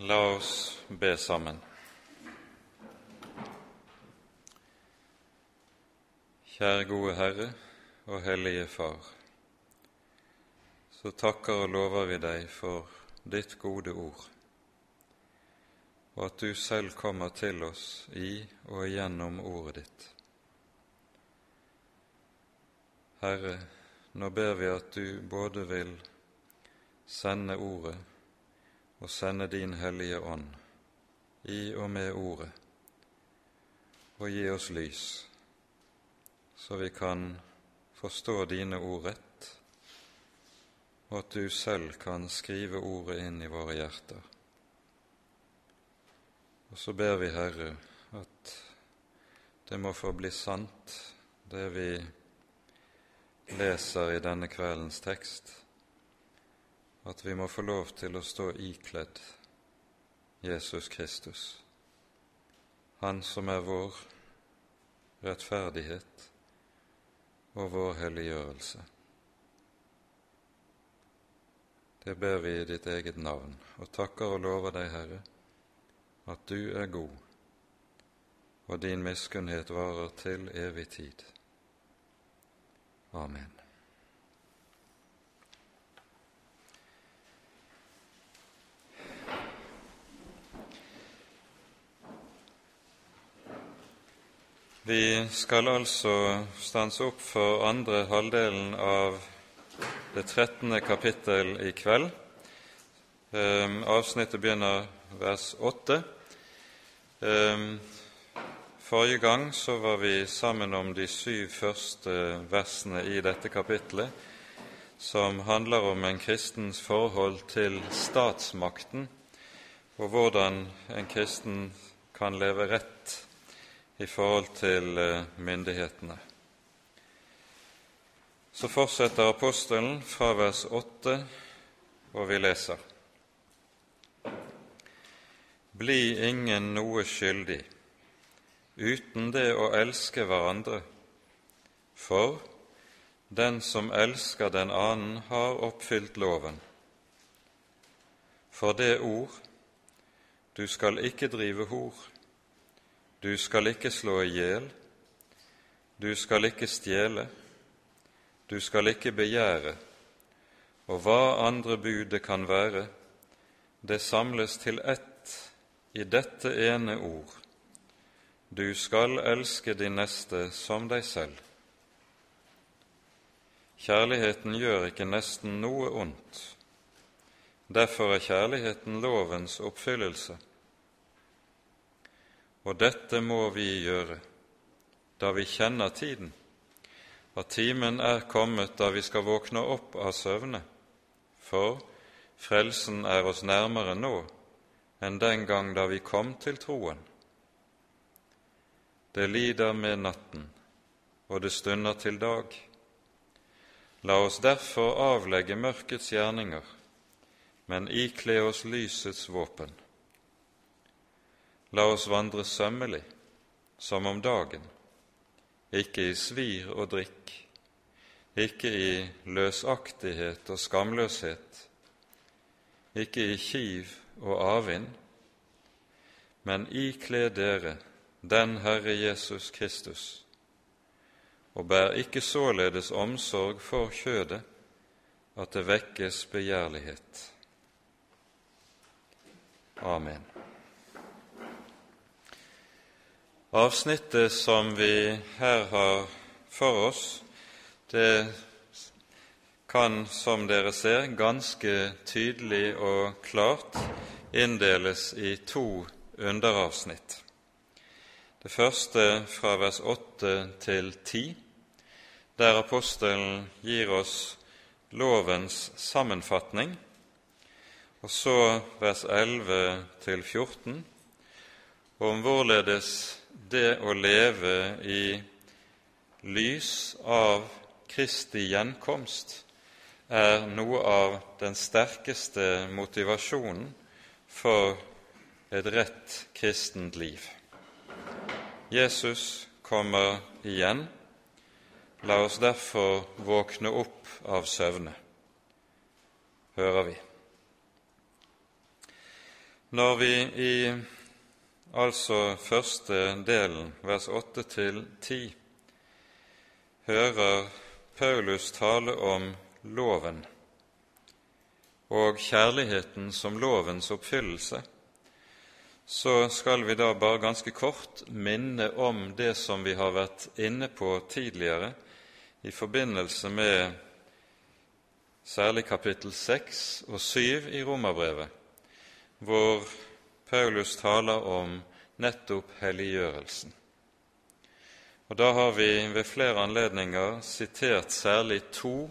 La oss be sammen. Kjære gode Herre og Hellige Far. Så takker og lover vi deg for ditt gode ord, og at du selv kommer til oss i og gjennom ordet ditt. Herre, nå ber vi at du både vil sende ordet og sende din Hellige Ånd i og med Ordet, og gi oss lys, så vi kan forstå dine ord rett, og at du selv kan skrive Ordet inn i våre hjerter. Og så ber vi, Herre, at det må få bli sant, det vi leser i denne kveldens tekst, at vi må få lov til å stå ikledd Jesus Kristus, Han som er vår rettferdighet og vår helliggjørelse. Det ber vi i ditt eget navn, og takker og lover deg, Herre, at du er god, og din miskunnhet varer til evig tid. Amen. Vi skal altså stanse opp for andre halvdelen av det trettende kapittel i kveld. Ehm, avsnittet begynner vers åtte. Ehm, forrige gang så var vi sammen om de syv første versene i dette kapittelet, som handler om en kristens forhold til statsmakten, og hvordan en kristen kan leve rett i forhold til eh, myndighetene. Så fortsetter apostelen fra vers 8, og vi leser. Bli ingen noe skyldig uten det å elske hverandre, for den som elsker den annen, har oppfylt loven. For det ord du skal ikke drive hor, du skal ikke slå i hjel, du skal ikke stjele, du skal ikke begjære, og hva andre bud det kan være, det samles til ett i dette ene ord. Du skal elske din neste som deg selv. Kjærligheten gjør ikke nesten noe ondt. Derfor er kjærligheten lovens oppfyllelse. Og dette må vi gjøre, da vi kjenner tiden, at timen er kommet da vi skal våkne opp av søvne, for frelsen er oss nærmere nå enn den gang da vi kom til troen. Det lider med natten, og det stunder til dag. La oss derfor avlegge mørkets gjerninger, men ikle oss lysets våpen. La oss vandre sømmelig, som om dagen, ikke i svir og drikk, ikke i løsaktighet og skamløshet, ikke i kiv og avvind, men ikle dere den Herre Jesus Kristus, og bær ikke således omsorg for kjødet at det vekkes begjærlighet. Amen. Avsnittet som vi her har for oss, det kan, som dere ser, ganske tydelig og klart inndeles i to underavsnitt. Det første fra vers 8 til 10, der apostelen gir oss lovens sammenfatning, og så vers 11 til 14, om hvorledes det å leve i lys av Kristi gjenkomst er noe av den sterkeste motivasjonen for et rett kristent liv. Jesus kommer igjen. La oss derfor våkne opp av søvne, hører vi. Når vi i altså første delen, vers 8 til 10, hører Paulus tale om loven og kjærligheten som lovens oppfyllelse, så skal vi da bare ganske kort minne om det som vi har vært inne på tidligere i forbindelse med særlig kapittel 6 og 7 i Romerbrevet, hvor Paulus taler om nettopp helliggjørelsen. Og Da har vi ved flere anledninger sitert særlig to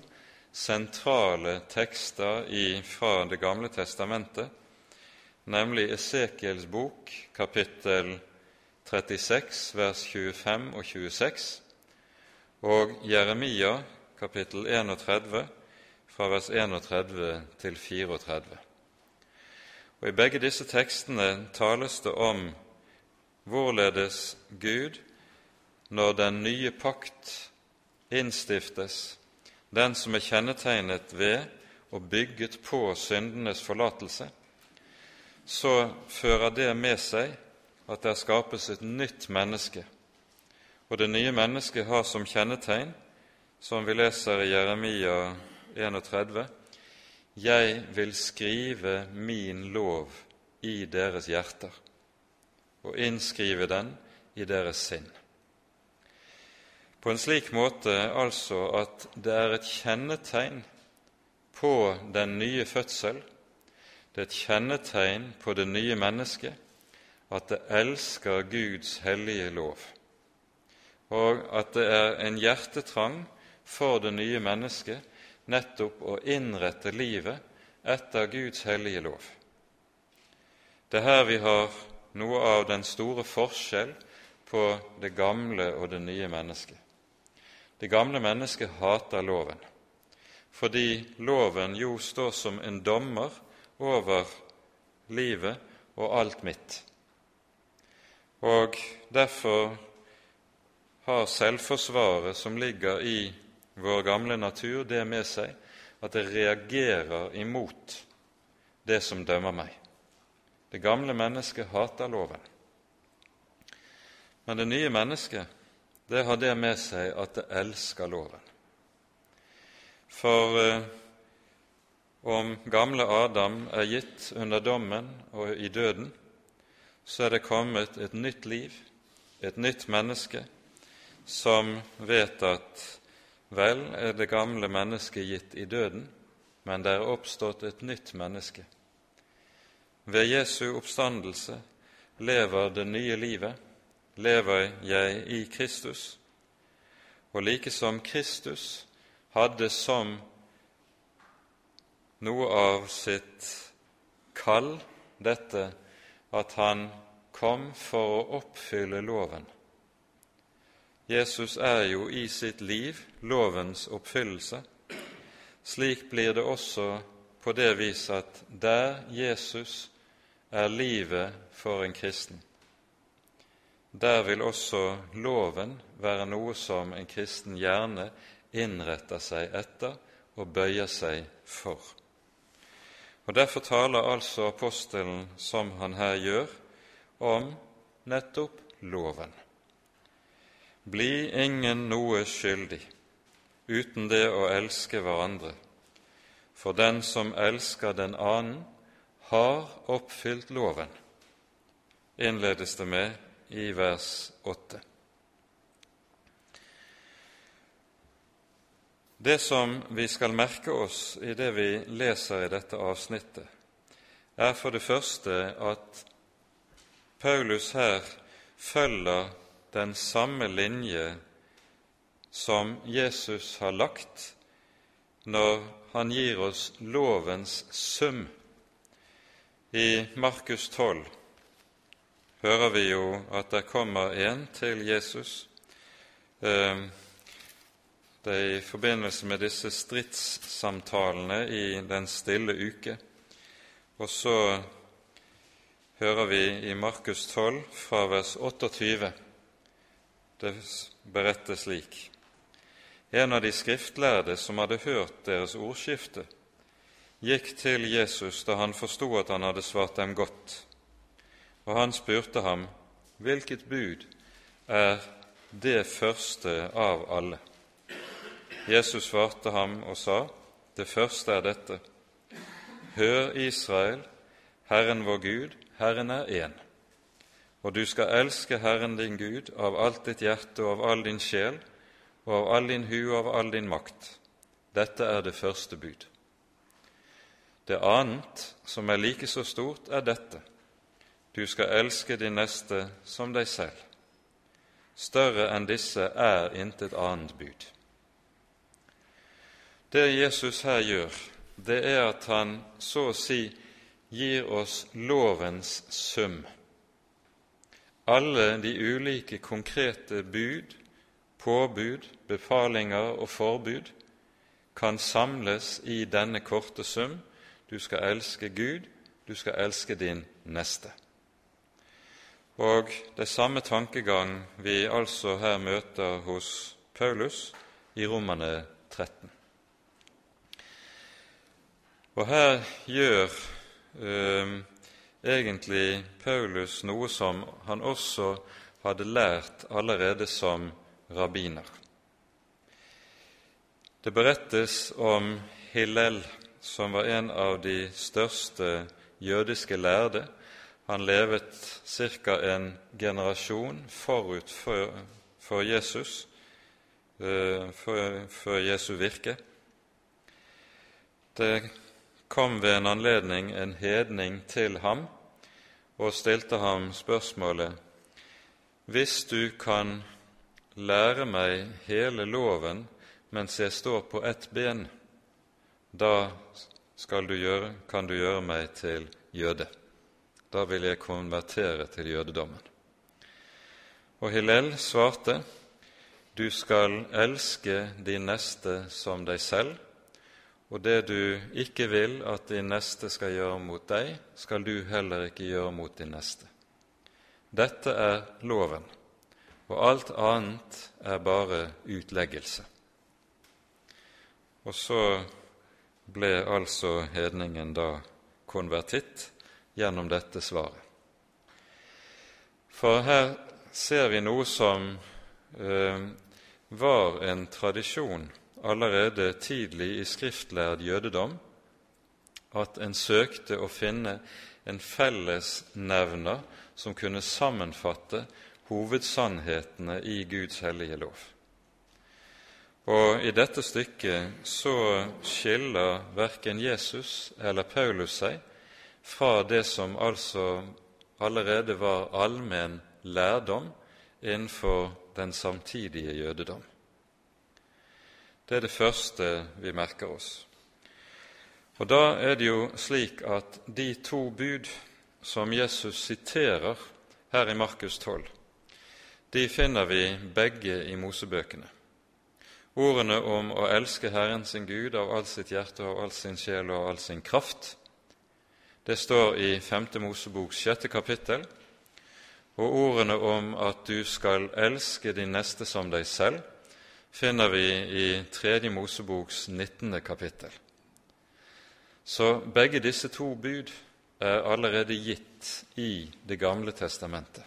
sentrale tekster fra Det gamle testamentet, nemlig Esekiels bok, kapittel 36, vers 25 og 26, og Jeremia, kapittel 31, fra vers 31 til 34. Og I begge disse tekstene tales det om hvorledes Gud, når den nye pakt innstiftes, den som er kjennetegnet ved og bygget på syndenes forlatelse, så fører det med seg at det skapes et nytt menneske. Og det nye mennesket har som kjennetegn, som vi leser i Jeremia 31, jeg vil skrive min lov i deres hjerter og innskrive den i deres sinn. På en slik måte altså at det er et kjennetegn på den nye fødsel det er et kjennetegn på det nye mennesket at det elsker Guds hellige lov, og at det er en hjertetrang for det nye mennesket nettopp å innrette livet etter Guds hellige lov. Det er her vi har noe av den store forskjell på det gamle og det nye mennesket. Det gamle mennesket hater loven, fordi loven jo står som en dommer over livet og alt mitt. Og derfor har selvforsvaret som ligger i vår gamle natur, det med seg at det reagerer imot det som dømmer meg. Det gamle mennesket hater loven. Men det nye mennesket, det har det med seg at det elsker loven. For eh, om gamle Adam er gitt under dommen og i døden, så er det kommet et nytt liv, et nytt menneske, som vet at vel er det gamle mennesket gitt i døden, men det er oppstått et nytt menneske. Ved Jesu oppstandelse lever det nye livet, lever jeg i Kristus, og like som Kristus hadde som noe av sitt kall, dette at han kom for å oppfylle loven. Jesus er jo i sitt liv lovens oppfyllelse. Slik blir det også på det vis at der Jesus er livet for en kristen, der vil også loven være noe som en kristen gjerne innretter seg etter og bøyer seg for. Og Derfor taler altså apostelen, som han her gjør, om nettopp loven. Bli ingen noe skyldig uten det å elske hverandre, for den som elsker den annen, har oppfylt loven, innledes det med i vers 8. Det som vi skal merke oss i det vi leser i dette avsnittet, er for det første at Paulus her følger den samme linje som Jesus har lagt når han gir oss lovens sum. I Markus 12 hører vi jo at det kommer en til Jesus. Eh, det er i forbindelse med disse stridssamtalene i Den stille uke. Og så hører vi i Markus 12 fra vers 28 det berettes slik. En av de skriftlærde som hadde hørt deres ordskifte, gikk til Jesus da han forsto at han hadde svart dem godt, og han spurte ham, Hvilket bud er det første av alle? Jesus svarte ham og sa, Det første er dette. Hør, Israel, Herren vår Gud, Herren er én. Og du skal elske Herren din Gud av alt ditt hjerte og av all din sjel og av all din hu og av all din makt. Dette er det første bud. Det annet, som er like så stort, er dette. Du skal elske din neste som deg selv. Større enn disse er intet annet bud. Det Jesus her gjør, det er at han så å si gir oss lovens sum. Alle de ulike konkrete bud, påbud, befalinger og forbud kan samles i denne korte sum. Du skal elske Gud, du skal elske din neste. Og det samme tankegang vi altså her møter hos Paulus i Romane 13. Og her gjør eh, egentlig Paulus noe som han også hadde lært allerede som rabbiner. Det berettes om Hillel, som var en av de største jødiske lærde han levet ca. en generasjon forut for, for Jesus, for, for Jesu virke. Det kom ved en anledning en hedning til ham og stilte ham spørsmålet Hvis du kan lære meg hele loven mens jeg står på ett ben, da du gjøre, kan du gjøre meg til jøde da vil jeg konvertere til jødedommen. Og Hillel svarte, du skal elske din neste som deg selv, og det du ikke vil at din neste skal gjøre mot deg, skal du heller ikke gjøre mot din neste. Dette er loven, og alt annet er bare utleggelse. Og så ble altså hedningen da konvertitt gjennom dette svaret. For her ser vi noe som eh, var en tradisjon allerede tidlig i skriftlærd jødedom, at en søkte å finne en fellesnevner som kunne sammenfatte hovedsannhetene i Guds hellige lov. Og I dette stykket så skiller verken Jesus eller Paulus seg fra det som altså allerede var allmenn lærdom innenfor den samtidige jødedom. Det er det første vi merker oss. Og Da er det jo slik at de to bud som Jesus siterer her i Markus 12, de finner vi begge i Mosebøkene. Ordene om å elske Herren sin Gud av all sitt hjerte av all sin sjel og all sin kraft, det står i 5. Moseboks sjette kapittel, og ordene om at du skal elske din neste som deg selv, finner vi i Tredje Moseboks 19. kapittel. Så begge disse to bud er allerede gitt i Det gamle testamentet.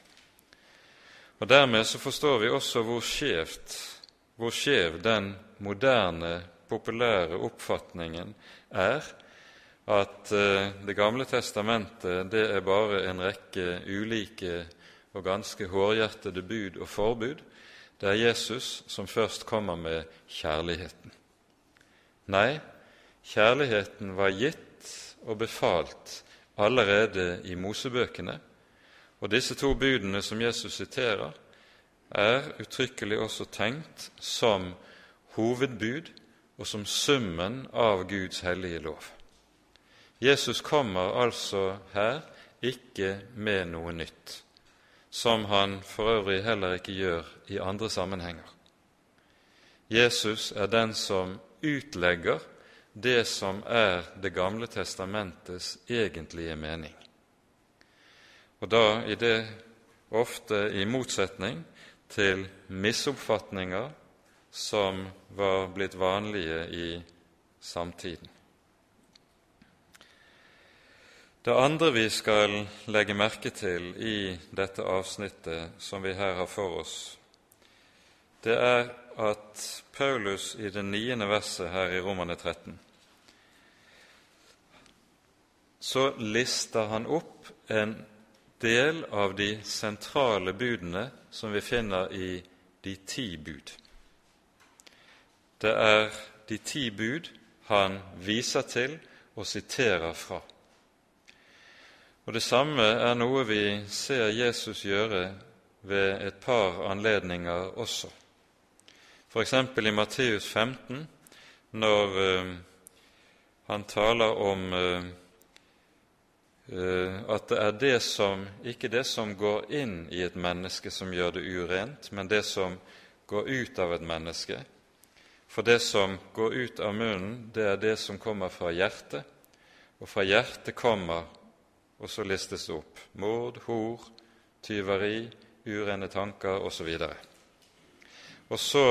Og Dermed så forstår vi også hvor skjevt, hvor skjev den moderne, populære oppfatningen er at eh, Det gamle testamentet det er bare en rekke ulike og ganske hårhjertede bud og forbud. Det er Jesus som først kommer med kjærligheten. Nei, kjærligheten var gitt og befalt allerede i Mosebøkene, og disse to budene som Jesus siterer, er uttrykkelig også tenkt som hovedbud og som summen av Guds hellige lov. Jesus kommer altså her ikke med noe nytt, som han for øvrig heller ikke gjør i andre sammenhenger. Jesus er den som utlegger det som er Det gamle testamentets egentlige mening. Og da i det ofte i motsetning til misoppfatninger som var blitt vanlige i samtiden. Det andre vi skal legge merke til i dette avsnittet som vi her har for oss, det er at Paulus i det niende verset her i Romane 13 så lister han opp en del av de sentrale budene som vi finner i de ti bud. Det er de ti bud han viser til og siterer fra. Og Det samme er noe vi ser Jesus gjøre ved et par anledninger også. F.eks. i Matteus 15, når uh, han taler om uh, at det er det som, ikke det som går inn i et menneske som gjør det urent, men det som går ut av et menneske. For det som går ut av munnen, det er det som kommer fra hjertet, og fra hjertet kommer, og så listes det opp, mord, hor, tyveri, urene tanker osv. Og så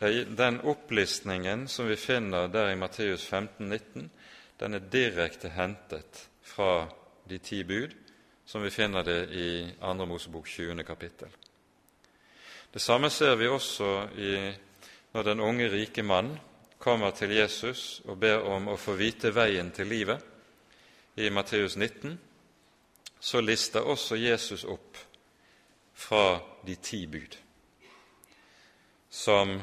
er den opplistningen som vi finner der i Matteus 15, 19, den er direkte hentet fra de ti bud, som vi finner det i 2. Mosebok 20. kapittel. Det samme ser vi også i, når den unge, rike mann kommer til Jesus og ber om å få vite veien til livet. I Matteus 19 så lister også Jesus opp fra de ti bud som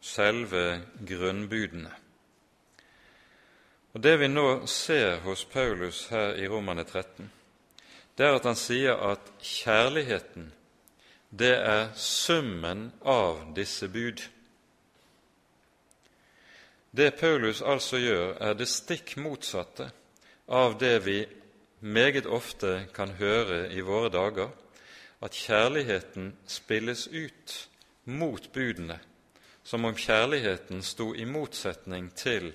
selve grunnbudene. Og Det vi nå ser hos Paulus her i Romane 13, det er at han sier at kjærligheten, det er summen av disse bud. Det Paulus altså gjør, er det stikk motsatte av det vi meget ofte kan høre i våre dager, at kjærligheten spilles ut mot budene, som om kjærligheten sto i motsetning til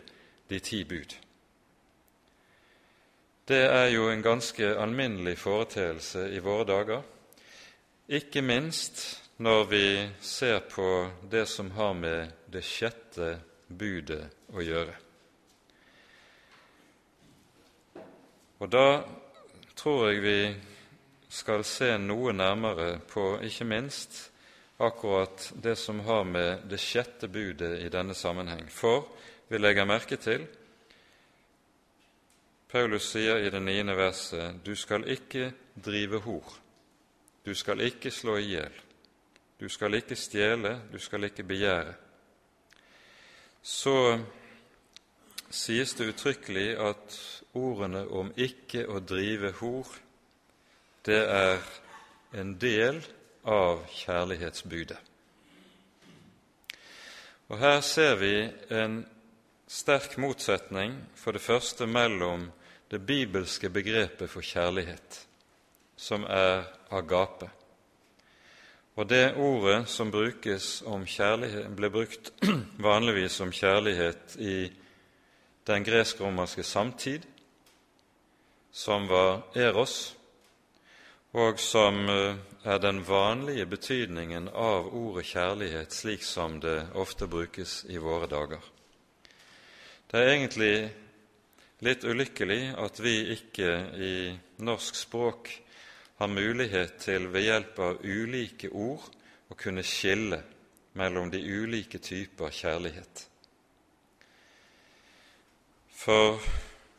de ti bud. Det er jo en ganske alminnelig foreteelse i våre dager, ikke minst når vi ser på det som har med det sjette budet å gjøre. Og da tror jeg vi skal se noe nærmere på ikke minst akkurat det som har med det sjette budet i denne sammenheng. For vi legger merke til Paulus sier i det niende verset du skal ikke drive hor, du skal ikke slå i hjel, du skal ikke stjele, du skal ikke begjære. Så sies det uttrykkelig at ordene om ikke å drive hor, det er en del av kjærlighetsbudet. Og Her ser vi en sterk motsetning, for det første mellom det bibelske begrepet for kjærlighet, som er agape. Og det ordet som om ble brukt vanligvis om kjærlighet i den gresk-romerske samtid, som var eros, og som eh, er den vanlige betydningen av ordet kjærlighet, slik som det ofte brukes i våre dager. Det er egentlig litt ulykkelig at vi ikke i norsk språk har mulighet til ved hjelp av ulike ord å kunne skille mellom de ulike typer kjærlighet. For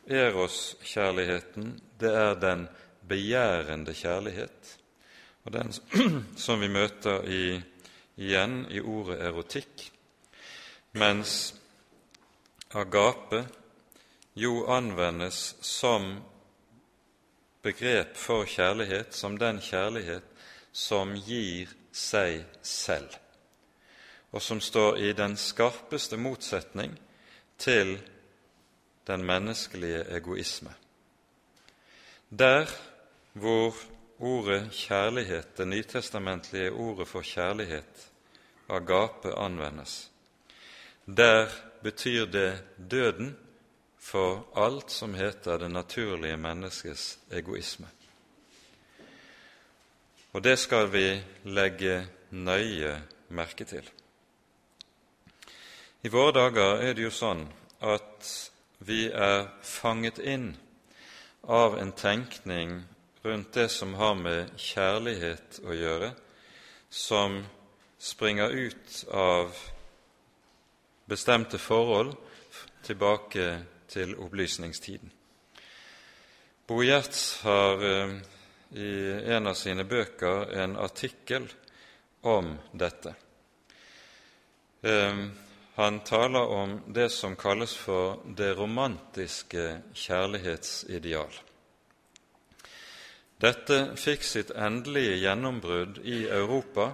eros-kjærligheten, det er den begjærende kjærlighet, og den som vi møter i, igjen i ordet erotikk, mens agape jo anvendes som begrep for kjærlighet, som den kjærlighet som gir seg selv, og som står i den skarpeste motsetning til den menneskelige egoisme. Der hvor ordet kjærlighet, det nytestamentlige ordet for kjærlighet, agape, anvendes, der betyr det døden for alt som heter det naturlige menneskets egoisme. Og det skal vi legge nøye merke til. I våre dager er det jo sånn at vi er fanget inn av en tenkning rundt det som har med kjærlighet å gjøre, som springer ut av bestemte forhold tilbake til opplysningstiden. Bo Gjerts har eh, i en av sine bøker en artikkel om dette. Han taler om det som kalles for det romantiske kjærlighetsideal. Dette fikk sitt endelige gjennombrudd i Europa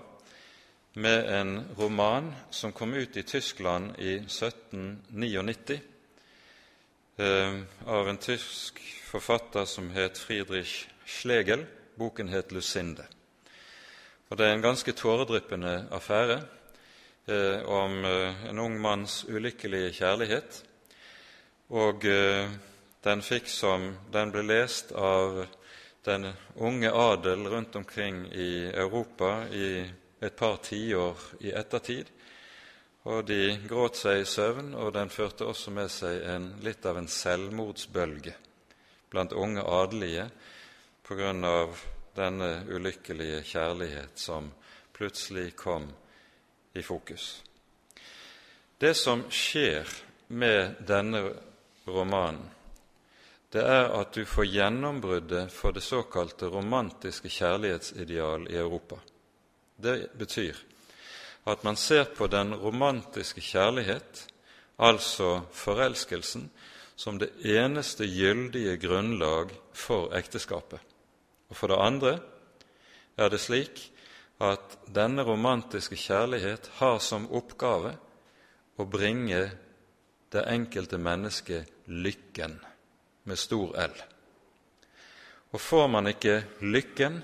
med en roman som kom ut i Tyskland i 1799 eh, av en tysk forfatter som het Friedrich Schlegel. Boken het 'Lucinde'. Og Det er en ganske tåredryppende affære eh, om eh, en ung manns ulykkelige kjærlighet. Og eh, den, fikk som, den ble lest av den unge adel rundt omkring i Europa i et par tiår i ettertid. Og de gråt seg i søvn, og den førte også med seg en, litt av en selvmordsbølge blant unge adelige på grunn av denne ulykkelige kjærlighet som plutselig kom i fokus. Det som skjer med denne romanen, det er at du får gjennombruddet for det såkalte romantiske kjærlighetsideal i Europa. Det betyr at man ser på den romantiske kjærlighet, altså forelskelsen, som det eneste gyldige grunnlag for ekteskapet. Og For det andre er det slik at denne romantiske kjærlighet har som oppgave å bringe det enkelte mennesket lykken med stor L. Og får man ikke lykken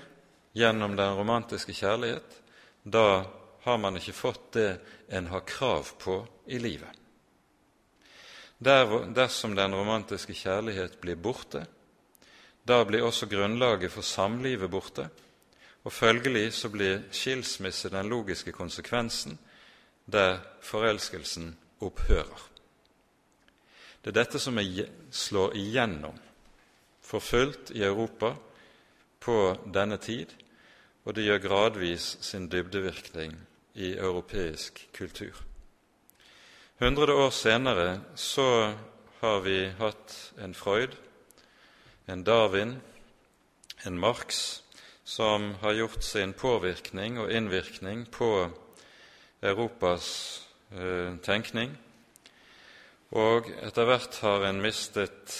gjennom den romantiske kjærlighet, da har man ikke fått det en har krav på i livet. Der, dersom den romantiske kjærlighet blir borte, da blir også grunnlaget for samlivet borte, og følgelig så blir skilsmisse den logiske konsekvensen der forelskelsen opphører. Det er dette som er, slår igjennom for fullt i Europa på denne tid, og det gjør gradvis sin dybdevirkning i europeisk kultur. Hundrede år senere så har vi hatt en Freud, en Darwin, en Marx, som har gjort sin påvirkning og innvirkning på Europas eh, tenkning. Og etter hvert har en mistet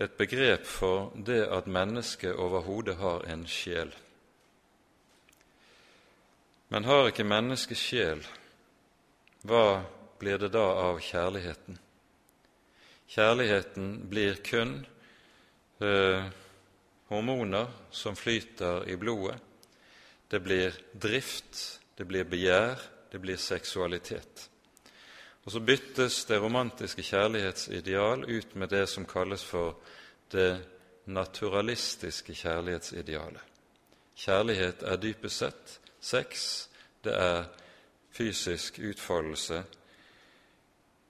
et begrep for det at mennesket overhodet har en sjel. Men har ikke mennesket sjel, hva blir det da av kjærligheten? Kjærligheten blir kun eh, hormoner som flyter i blodet. Det blir drift, det blir begjær, det blir seksualitet. Og så byttes det romantiske kjærlighetsideal ut med det som kalles for det naturalistiske kjærlighetsidealet. Kjærlighet er dypest sett sex, det er fysisk utfoldelse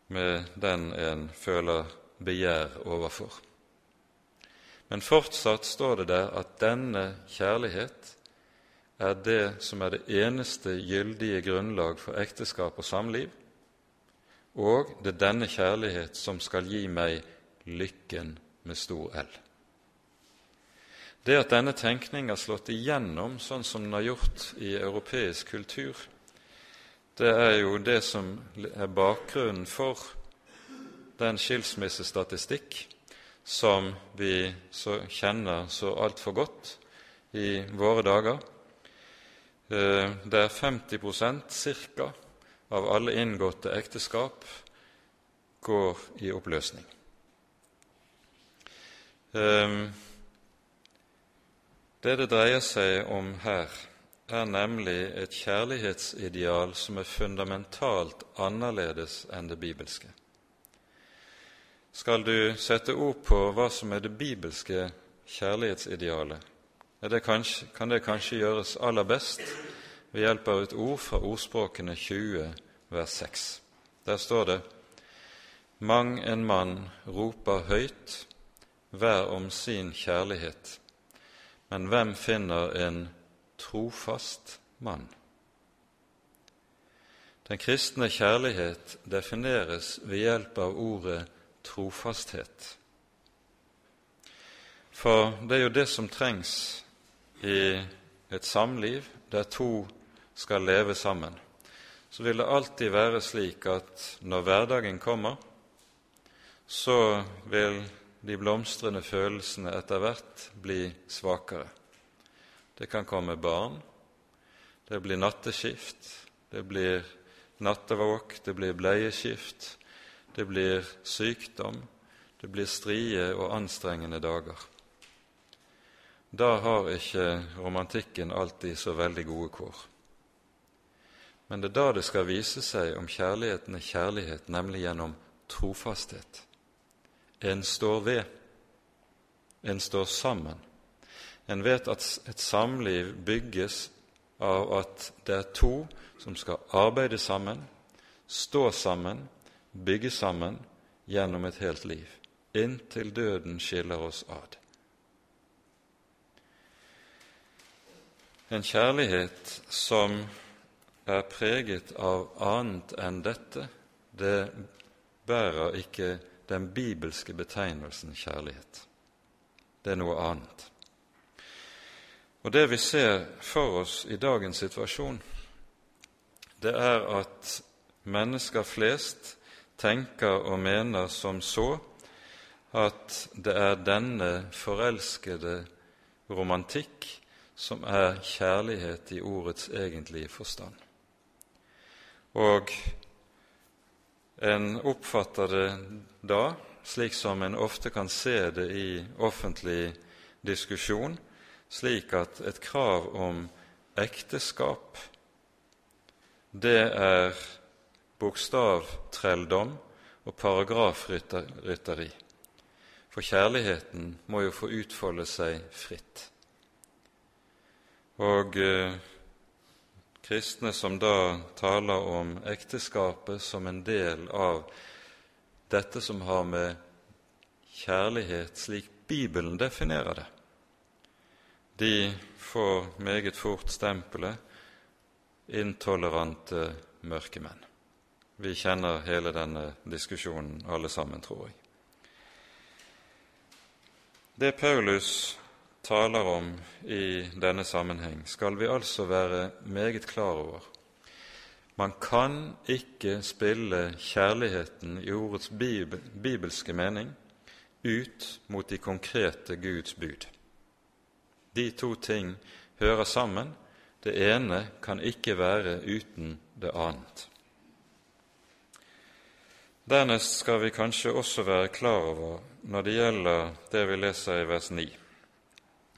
med den en føler begjær overfor. Men fortsatt står det der at denne kjærlighet er det som er det eneste gyldige grunnlag for ekteskap og samliv, og det er denne kjærlighet som skal gi meg lykken med stor L. Det at denne tenkning har slått igjennom sånn som den har gjort i europeisk kultur, det er jo det som er bakgrunnen for den skilsmissestatistikk som vi så kjenner så altfor godt i våre dager, der 50% ca. av alle inngåtte ekteskap går i oppløsning. Eh, det det dreier seg om her, er nemlig et kjærlighetsideal som er fundamentalt annerledes enn det bibelske. Skal du sette ord på hva som er det bibelske kjærlighetsidealet, det kanskje, kan det kanskje gjøres aller best ved hjelp av et ord fra ordspråkene 20, vers 6. Der står det Mang en mann roper høyt, hver om sin kjærlighet, men hvem finner en trofast mann? Den kristne kjærlighet defineres ved hjelp av ordet trofasthet. For det er jo det som trengs i et samliv der to skal leve sammen. Så vil det alltid være slik at når hverdagen kommer, så vil de blomstrende følelsene etter hvert bli svakere. Det kan komme barn, det blir natteskift, det blir nattevåk, det blir bleieskift, det blir sykdom, det blir strie og anstrengende dager. Da har ikke romantikken alltid så veldig gode kår. Men det er da det skal vise seg om kjærligheten er kjærlighet, nemlig gjennom trofasthet. En står ved, en står sammen. En vet at et samliv bygges av at det er to som skal arbeide sammen, stå sammen, bygge sammen gjennom et helt liv, inntil døden skiller oss ad. En kjærlighet som er preget av annet enn dette, det bærer ikke den bibelske betegnelsen kjærlighet. Det er noe annet. Og Det vi ser for oss i dagens situasjon, det er at mennesker flest tenker og mener som så at det er denne forelskede romantikk som er kjærlighet i ordets egentlige forstand. Og en oppfatter det da, slik som en ofte kan se det i offentlig diskusjon, slik at et krav om ekteskap det er bokstavtrelldom og paragrafrytteri. For kjærligheten må jo få utfolde seg fritt. Og eh, kristne som da taler om ekteskapet som en del av dette som har med kjærlighet slik Bibelen definerer det, de får meget fort stempelet intolerante mørkemenn. Vi kjenner hele denne diskusjonen alle sammen, tror jeg. Det Paulus taler om i denne sammenheng, skal vi altså være meget klar over. Man kan ikke spille kjærligheten i ordets bibelske mening ut mot de konkrete Guds bud. De to ting hører sammen. Det ene kan ikke være uten det annet. Dernest skal vi kanskje også være klar over når det gjelder det vi leser i vers 9,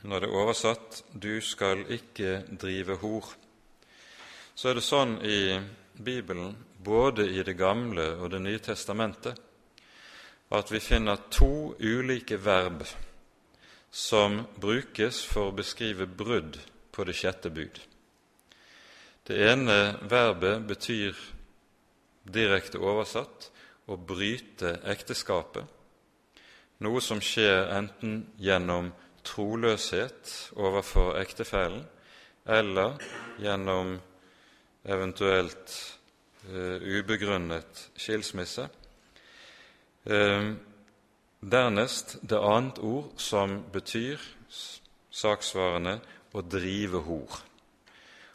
når det er oversatt 'du skal ikke drive hor', så er det sånn i Bibelen, både i Det gamle og Det nye testamentet, at vi finner to ulike verb som brukes for å beskrive brudd på det sjette bud. Det ene verbet betyr direkte oversatt å bryte ekteskapet, noe som skjer enten gjennom troløshet overfor ektefellen eller gjennom eventuelt uh, ubegrunnet skilsmisse. Uh, dernest det annet ord som betyr saksvarende å drive hor.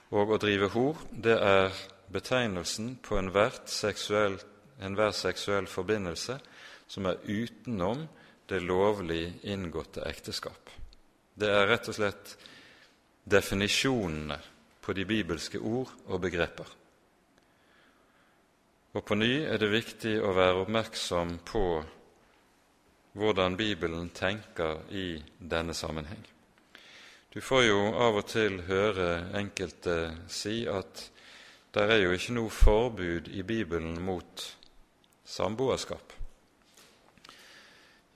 Og å drive hor, det er betegnelsen på enhvert seksuelt enhver seksuell forbindelse som er utenom det lovlig inngåtte ekteskap. Det er rett og slett definisjonene på de bibelske ord og begreper. Og på ny er det viktig å være oppmerksom på hvordan Bibelen tenker i denne sammenheng. Du får jo av og til høre enkelte si at det er jo ikke noe forbud i Bibelen mot samboerskap?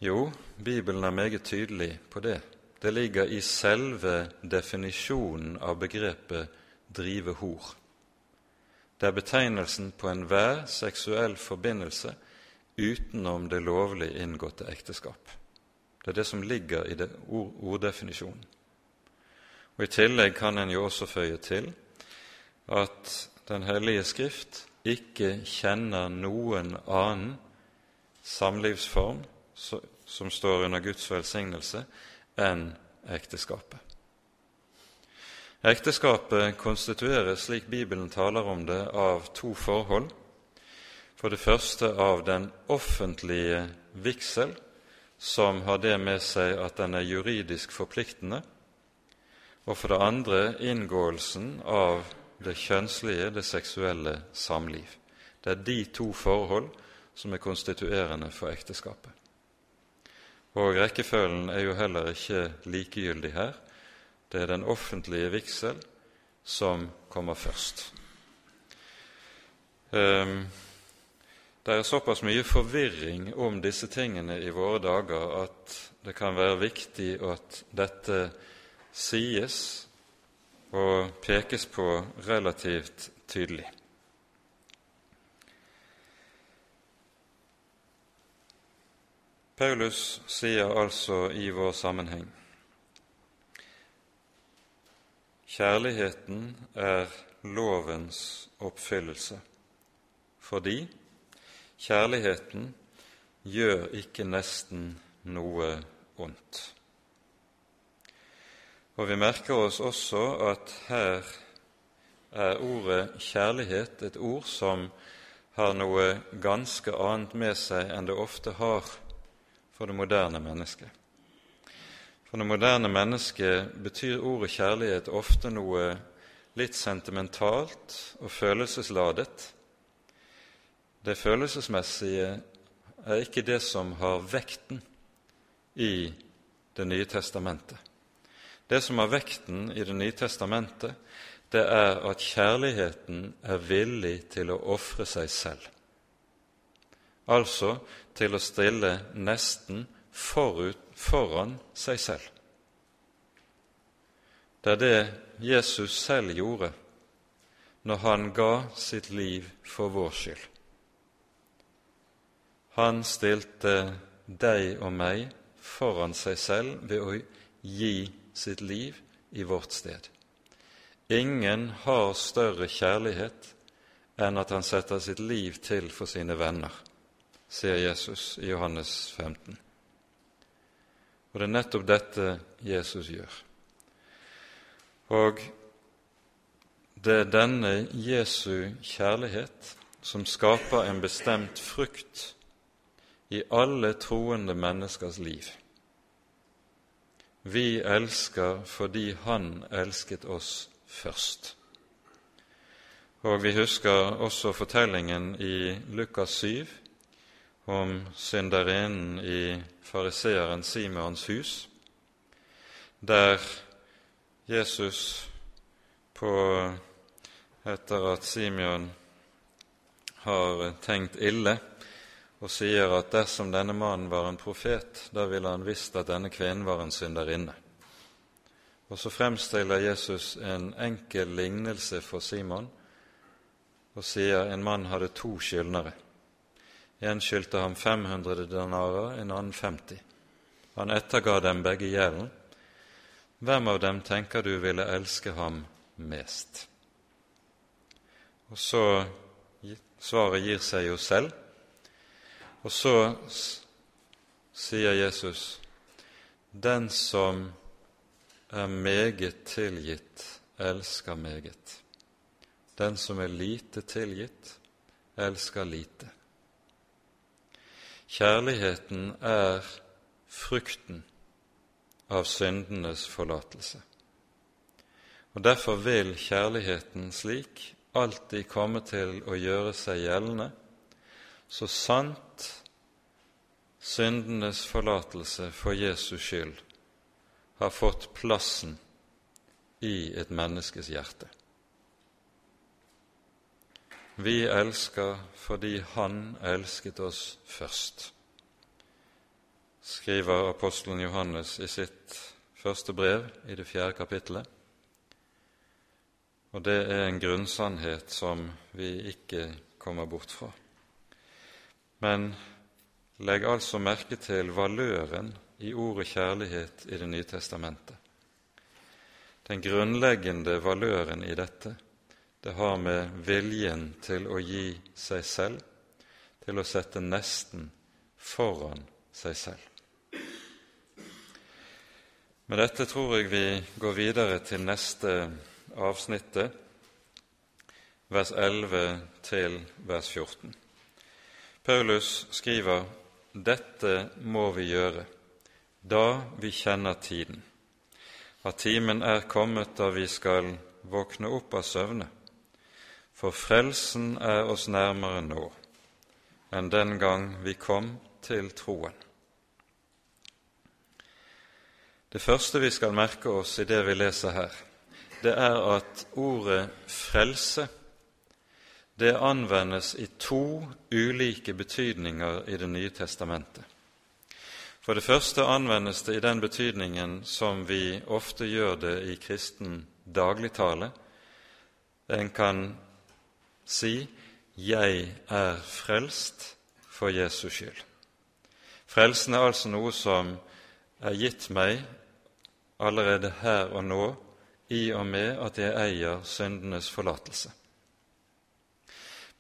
Jo, Bibelen er meget tydelig på det. Det ligger i selve definisjonen av begrepet 'drive hor'. Det er betegnelsen på enhver seksuell forbindelse utenom det lovlig inngåtte ekteskap. Det er det som ligger i ord, orddefinisjonen. Og I tillegg kan en jo også føye til at Den hellige Skrift ikke kjenner noen annen samlivsform som står under Guds velsignelse, enn ekteskapet. Ekteskapet konstitueres, slik Bibelen taler om det, av to forhold. For det første av den offentlige vigsel, som har det med seg at den er juridisk forpliktende, og for det andre inngåelsen av det kjønnslige, det seksuelle samliv. Det er de to forhold som er konstituerende for ekteskapet. Og rekkefølgen er jo heller ikke likegyldig her. Det er den offentlige vigsel som kommer først. Um, det er såpass mye forvirring om disse tingene i våre dager at det kan være viktig at dette sies og pekes på relativt tydelig. Paulus sier altså i vår sammenheng Kjærligheten er lovens oppfyllelse, fordi Kjærligheten gjør ikke nesten noe ondt. Og vi merker oss også at her er ordet kjærlighet et ord som har noe ganske annet med seg enn det ofte har for det moderne mennesket. For det moderne mennesket betyr ordet kjærlighet ofte noe litt sentimentalt og følelsesladet, det følelsesmessige er ikke det som har vekten i Det nye testamentet. Det som har vekten i Det nye testamentet, det er at kjærligheten er villig til å ofre seg selv. Altså til å stille nesten forut, foran seg selv. Det er det Jesus selv gjorde når han ga sitt liv for vår skyld. Han stilte deg og meg foran seg selv ved å gi sitt liv i vårt sted. Ingen har større kjærlighet enn at han setter sitt liv til for sine venner, sier Jesus i Johannes 15. Og det er nettopp dette Jesus gjør. Og det er denne Jesu kjærlighet som skaper en bestemt frukt i alle troende menneskers liv. Vi elsker fordi Han elsket oss først. Og vi husker også fortellingen i Lukas 7 om synderinnen i fariseeren Simons hus, der Jesus på etter at Simeon har tenkt ille, og sier at dersom denne mannen var en profet, da ville han visst at denne kvinnen var en synderinne. Og så fremstiller Jesus en enkel lignelse for Simon og sier en mann hadde to skyldnere. En skyldte ham 500 denarer, en annen 50. Han etterga dem begge gjelden. Hvem av dem tenker du ville elske ham mest? Og så Svaret gir seg jo selv. Og så sier Jesus den som er meget tilgitt, elsker meget. Den som er lite tilgitt, elsker lite. Kjærligheten er frukten av syndenes forlatelse. Og Derfor vil kjærligheten slik alltid komme til å gjøre seg gjeldende så sant syndenes forlatelse for Jesus skyld har fått plassen i et menneskes hjerte. Vi elsker fordi Han elsket oss først, skriver apostelen Johannes i sitt første brev i det fjerde kapittelet. Og det er en grunnsannhet som vi ikke kommer bort fra. Men legg altså merke til valøren i ordet kjærlighet i Det nye testamentet. Den grunnleggende valøren i dette, det har med viljen til å gi seg selv, til å sette nesten foran seg selv. Med dette tror jeg vi går videre til neste avsnittet, vers 11 til vers 14. Paulus skriver dette må vi gjøre da vi kjenner tiden, at timen er kommet da vi skal våkne opp av søvne, for frelsen er oss nærmere nå enn den gang vi kom til troen. Det første vi skal merke oss i det vi leser her, det er at ordet 'frelse' det anvendes i to ulike betydninger i Det nye testamentet. For det første anvendes det i den betydningen som vi ofte gjør det i kristen dagligtale. En kan si 'Jeg er frelst for Jesus skyld'. Frelsen er altså noe som er gitt meg allerede her og nå, i og med at jeg eier syndenes forlatelse.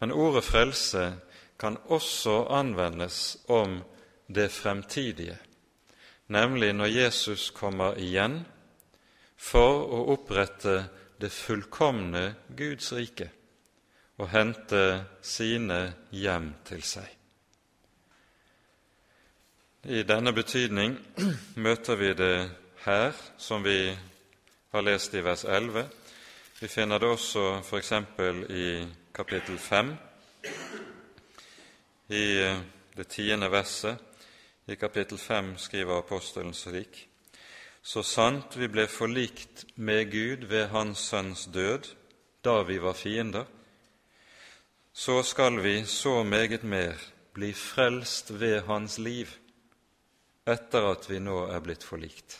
Men ordet frelse kan også anvendes om det fremtidige, nemlig når Jesus kommer igjen for å opprette det fullkomne Guds rike og hente sine hjem til seg. I denne betydning møter vi det her, som vi har lest i vers 11. Vi finner det også f.eks. i kapittel 5, i eh, det tiende verset i kapittel 5 skriver apostelen slik.: Så sant vi ble forlikt med Gud ved Hans Sønns død, da vi var fiender, så skal vi så meget mer bli frelst ved Hans liv etter at vi nå er blitt forlikt.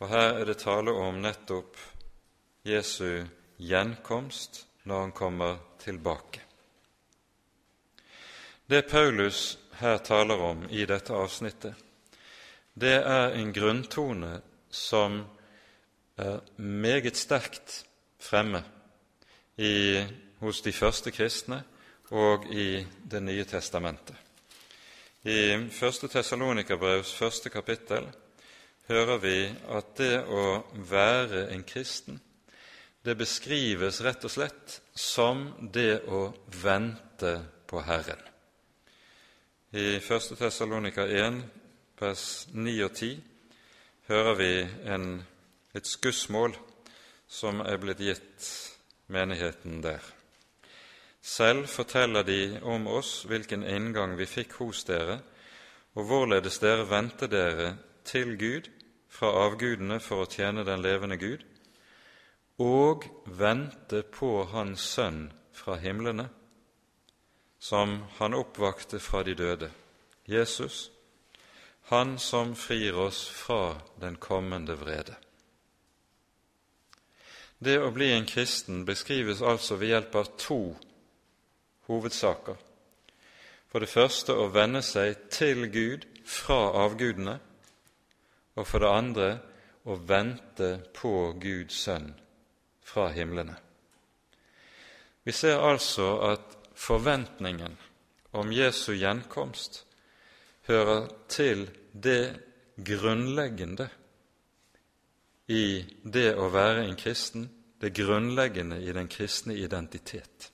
Og her er det tale om nettopp Jesu gjenkomst når han kommer tilbake. Det Paulus her taler om i dette avsnittet, det er en grunntone som er meget sterkt fremme i, hos de første kristne og i Det nye testamentet. I 1. Tessalonikerbrevs første kapittel hører vi at det å være en kristen det beskrives rett og slett som det å vente på Herren. I 1. Tessalonika 1, vers 9 og 10 hører vi en, et skussmål som er blitt gitt menigheten der. Selv forteller de om oss hvilken inngang vi fikk hos dere, og hvorledes dere vendte dere til Gud fra avgudene for å tjene den levende Gud, og vente på Hans Sønn fra himlene, som Han oppvakte fra de døde, Jesus, Han som frir oss fra den kommende vrede. Det å bli en kristen beskrives altså ved hjelp av to hovedsaker. For det første å vende seg til Gud fra avgudene, og for det andre å vente på Guds sønn fra himlene. Vi ser altså at forventningen om Jesu gjenkomst hører til det grunnleggende i det å være en kristen, det grunnleggende i den kristne identitet.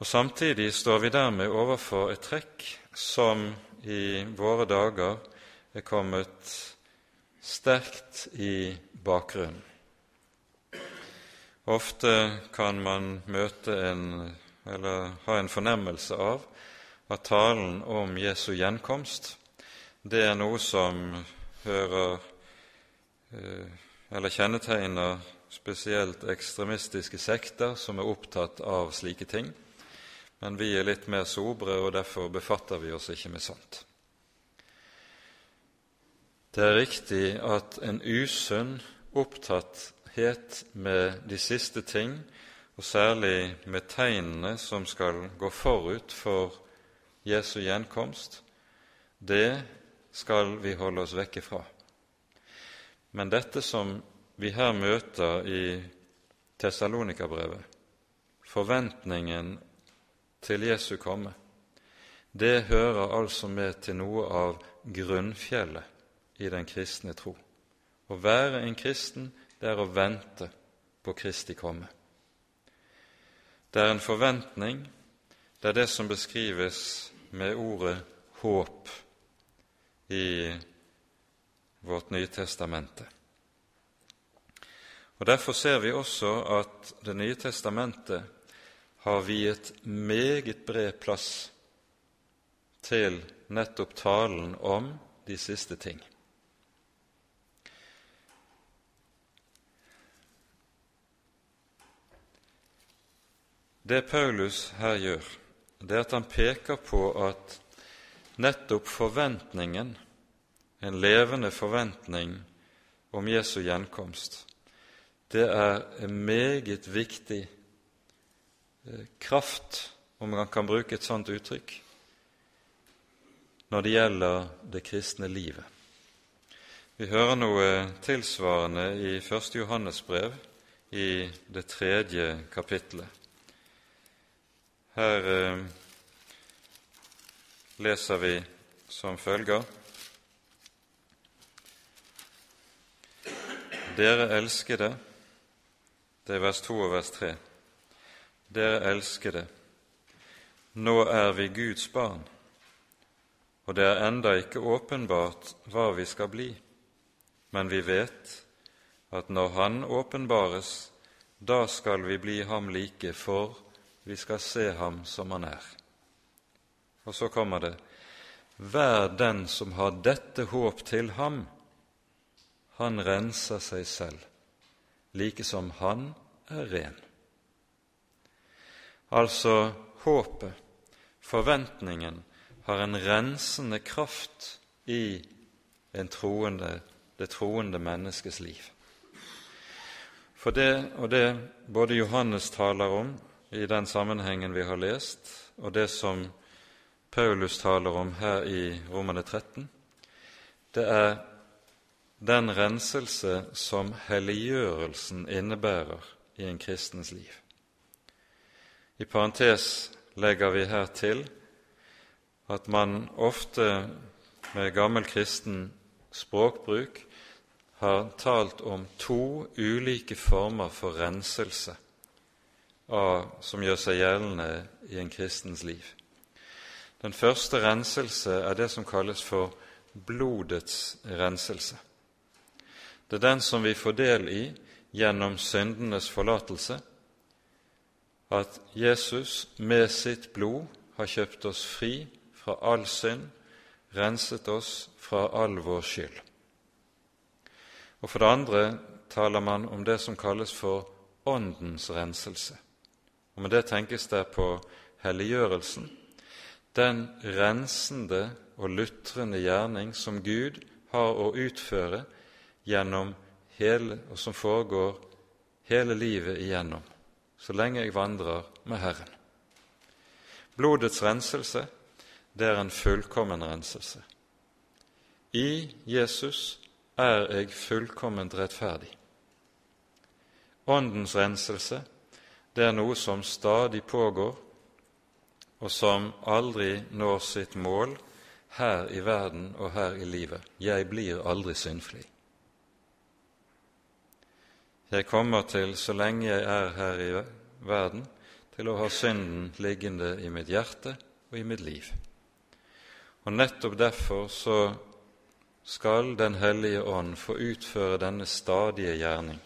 Og Samtidig står vi dermed overfor et trekk som i våre dager er kommet sterkt i bakgrunnen. Ofte kan man møte en, eller ha en fornemmelse av at talen om Jesu gjenkomst det er noe som hører eh, eller kjennetegner spesielt ekstremistiske sekter som er opptatt av slike ting. Men vi er litt mer sobre, og derfor befatter vi oss ikke med sånt. Det er riktig at en usunn, opptatt het med de siste ting, og særlig med tegnene som skal gå forut for Jesu gjenkomst, det skal vi holde oss vekke fra. Men dette som vi her møter i Tessalonika-brevet, forventningen til Jesu komme, det hører altså med til noe av grunnfjellet i den kristne tro. Å være en kristen, det er å vente på Kristi komme. Det er en forventning, det er det som beskrives med ordet håp i vårt Nye testamente. Og Derfor ser vi også at Det nye testamentet har viet meget bred plass til nettopp talen om de siste ting. Det Paulus her gjør, det er at han peker på at nettopp forventningen, en levende forventning om Jesu gjenkomst, det er en meget viktig eh, kraft, om man kan bruke et sånt uttrykk, når det gjelder det kristne livet. Vi hører noe tilsvarende i 1. Johannes brev, i det tredje kapittelet. Her eh, leser vi som følger Dere elskede Det er vers 2 og vers 3. Dere elskede, nå er vi Guds barn og det er enda ikke åpenbart hva vi skal bli, men vi vet at når Han åpenbares, da skal vi bli ham like, for vi skal se ham som han er. Og så kommer det:" Vær den som har dette håp til ham, han renser seg selv, like som han er ren. Altså håpet, forventningen, har en rensende kraft i troende, det troende menneskes liv. For det og det både Johannes taler om i den sammenhengen vi har lest, og det som Paulus taler om her i Romane 13, det er den renselse som helliggjørelsen innebærer i en kristens liv. I parentes legger vi her til at man ofte med gammel kristen språkbruk har talt om to ulike former for renselse av, som gjør seg gjeldende i en kristens liv. Den første renselse er det som kalles for blodets renselse. Det er den som vi får del i gjennom syndenes forlatelse, at Jesus med sitt blod har kjøpt oss fri fra all synd, renset oss fra all vår skyld. Og For det andre taler man om det som kalles for Åndens renselse. Og Med det tenkes det på helliggjørelsen, den rensende og lutrende gjerning som Gud har å utføre gjennom hele, og som foregår hele livet igjennom, så lenge jeg vandrer med Herren. Blodets renselse det er en fullkommen renselse. I Jesus er jeg fullkomment rettferdig. Åndens renselse, det er noe som stadig pågår, og som aldri når sitt mål her i verden og her i livet. Jeg blir aldri syndfri. Jeg kommer til, så lenge jeg er her i verden, til å ha synden liggende i mitt hjerte og i mitt liv. Og nettopp derfor så skal Den hellige ånd få utføre denne stadige gjerning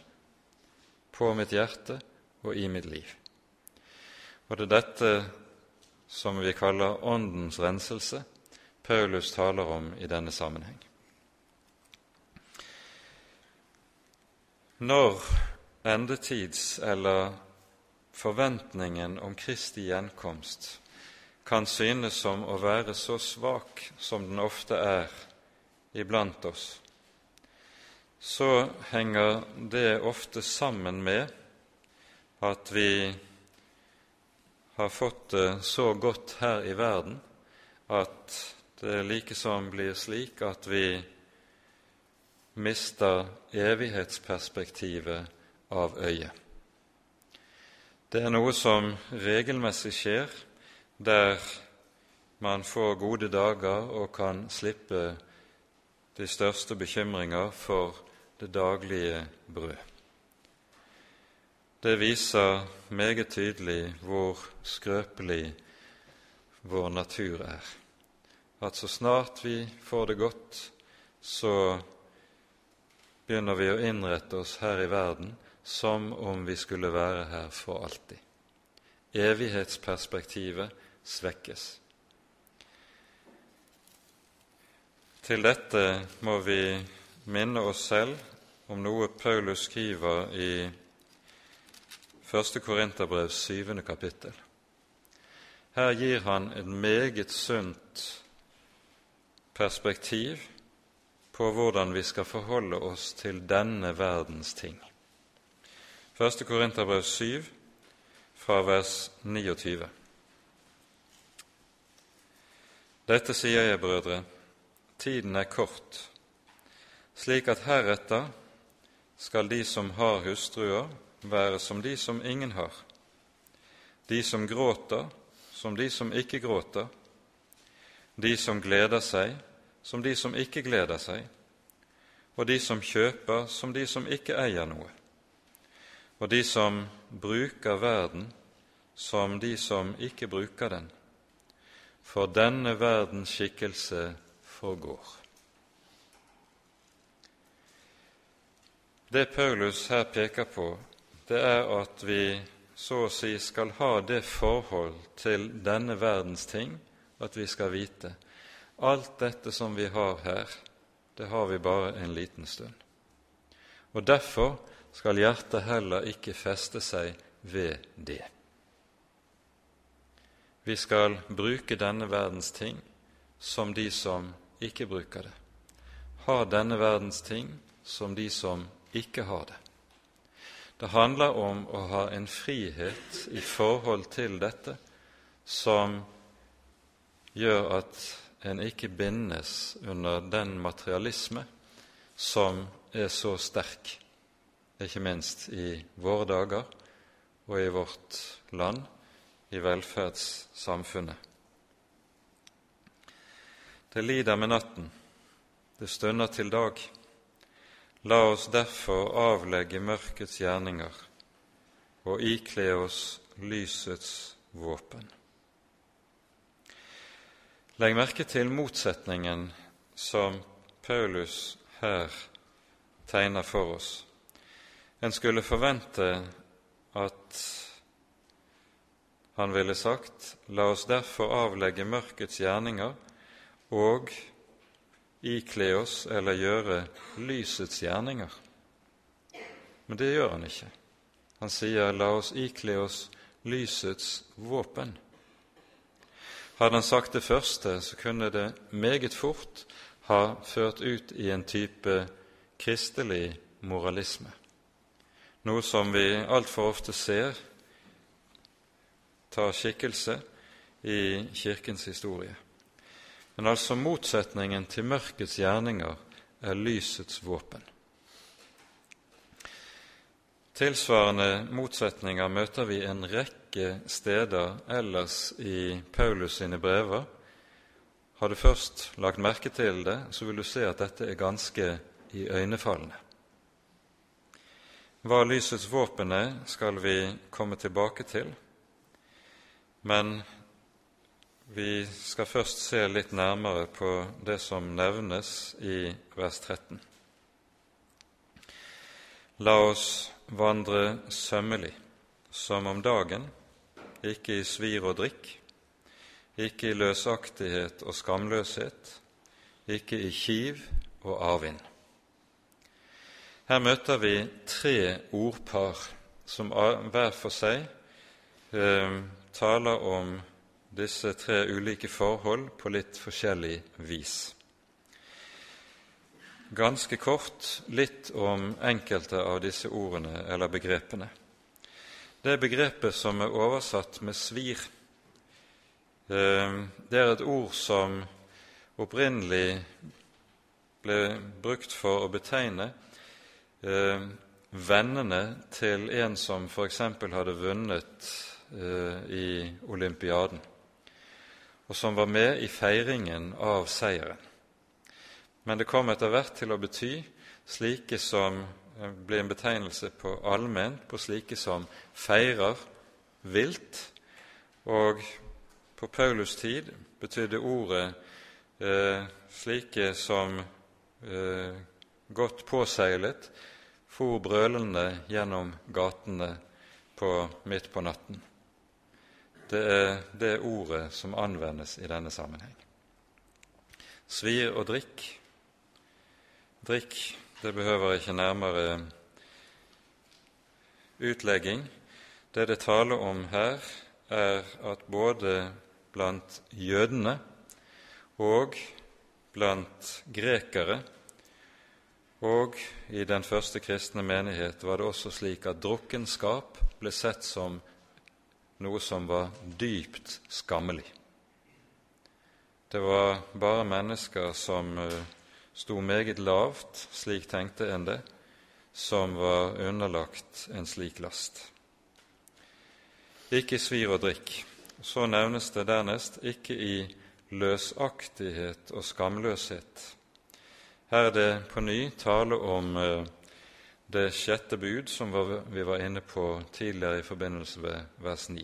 på mitt hjerte og i mitt liv. Og det er dette som vi kaller Åndens renselse, Paulus taler om i denne sammenheng. Når endetids- eller forventningen om Kristi gjenkomst kan synes som å være så svak som den ofte er iblant oss, så henger det ofte sammen med at vi har fått det så godt her i verden at det likesom blir slik at vi mister evighetsperspektivet av øyet. Det er noe som regelmessig skjer der man får gode dager og kan slippe de største bekymringer for det daglige brød. Det viser meget tydelig hvor skrøpelig vår natur er. At så snart vi får det godt, så begynner vi å innrette oss her i verden som om vi skulle være her for alltid. Evighetsperspektivet svekkes. Til dette må vi minne oss selv om noe Paulus skriver i 1. Korinterbrev 7. kapittel. Her gir han et meget sunt perspektiv på hvordan vi skal forholde oss til denne verdens ting. 1. Korinterbrev 7, fra vers 29. Dette sier jeg, brødre, tiden er kort, slik at heretter skal de som har hustruer, være som de som ingen har, de som gråter som de som ikke gråter, de som gleder seg som de som ikke gleder seg, og de som kjøper som de som ikke eier noe, og de som bruker verden som de som ikke bruker den, for denne verdens skikkelse forgår. Det Paulus her peker på, det er at vi så å si skal ha det forhold til denne verdens ting at vi skal vite alt dette som vi har her, det har vi bare en liten stund. Og derfor skal hjertet heller ikke feste seg ved det. Vi skal bruke denne verdens ting som de som ikke bruker det, har denne verdens ting som de som ikke har det. Det handler om å ha en frihet i forhold til dette som gjør at en ikke bindes under den materialisme som er så sterk, ikke minst i våre dager og i vårt land, i velferdssamfunnet. Det lider med natten, det stunder til dag. La oss derfor avlegge mørkets gjerninger og ikle oss lysets våpen. Legg merke til motsetningen som Paulus her tegner for oss. En skulle forvente at han ville sagt, la oss derfor avlegge mørkets gjerninger og ikle oss eller gjøre lysets gjerninger. Men det gjør han ikke. Han sier 'la oss ikle oss lysets våpen'. Hadde han sagt det første, så kunne det meget fort ha ført ut i en type kristelig moralisme, noe som vi altfor ofte ser tar skikkelse i Kirkens historie. Men altså motsetningen til mørkets gjerninger er lysets våpen. Tilsvarende motsetninger møter vi en rekke steder ellers i Paulus sine brever. Har du først lagt merke til det, så vil du se at dette er ganske iøynefallende. Hva lysets våpen er, skal vi komme tilbake til, men vi skal først se litt nærmere på det som nevnes i vers 13. La oss vandre sømmelig som om dagen, ikke i svir og drikk, ikke i løsaktighet og skamløshet, ikke i kiv og avvind. Her møter vi tre ordpar som hver for seg eh, taler om disse tre ulike forhold på litt forskjellig vis. Ganske kort litt om enkelte av disse ordene eller begrepene. Det begrepet som er oversatt med svir, eh, det er et ord som opprinnelig ble brukt for å betegne eh, vennene til en som f.eks. hadde vunnet eh, i olympiaden, og som var med i feiringen av seieren. Men det kom etter hvert til å bety slike som blir en betegnelse på allment på slike som feirer vilt, og på Paulus tid betydde ordet eh, slike som eh, godt påseilet for brølende gjennom gatene på, midt på natten. Det er det ordet som anvendes i denne sammenheng. Svir og drikk. Drikk, det behøver ikke nærmere utlegging. Det det taler om her, er at både blant jødene og blant grekere og i den første kristne menighet var det også slik at drukkenskap ble sett som noe som var dypt skammelig. Det var bare mennesker som eh, sto meget lavt, slik tenkte en det, som var underlagt en slik last. Ikke svir og drikk. Så nevnes det dernest ikke i løsaktighet og skamløshet. Her er det på ny tale om eh, det sjette bud som vi var inne på tidligere i forbindelse med vers 9.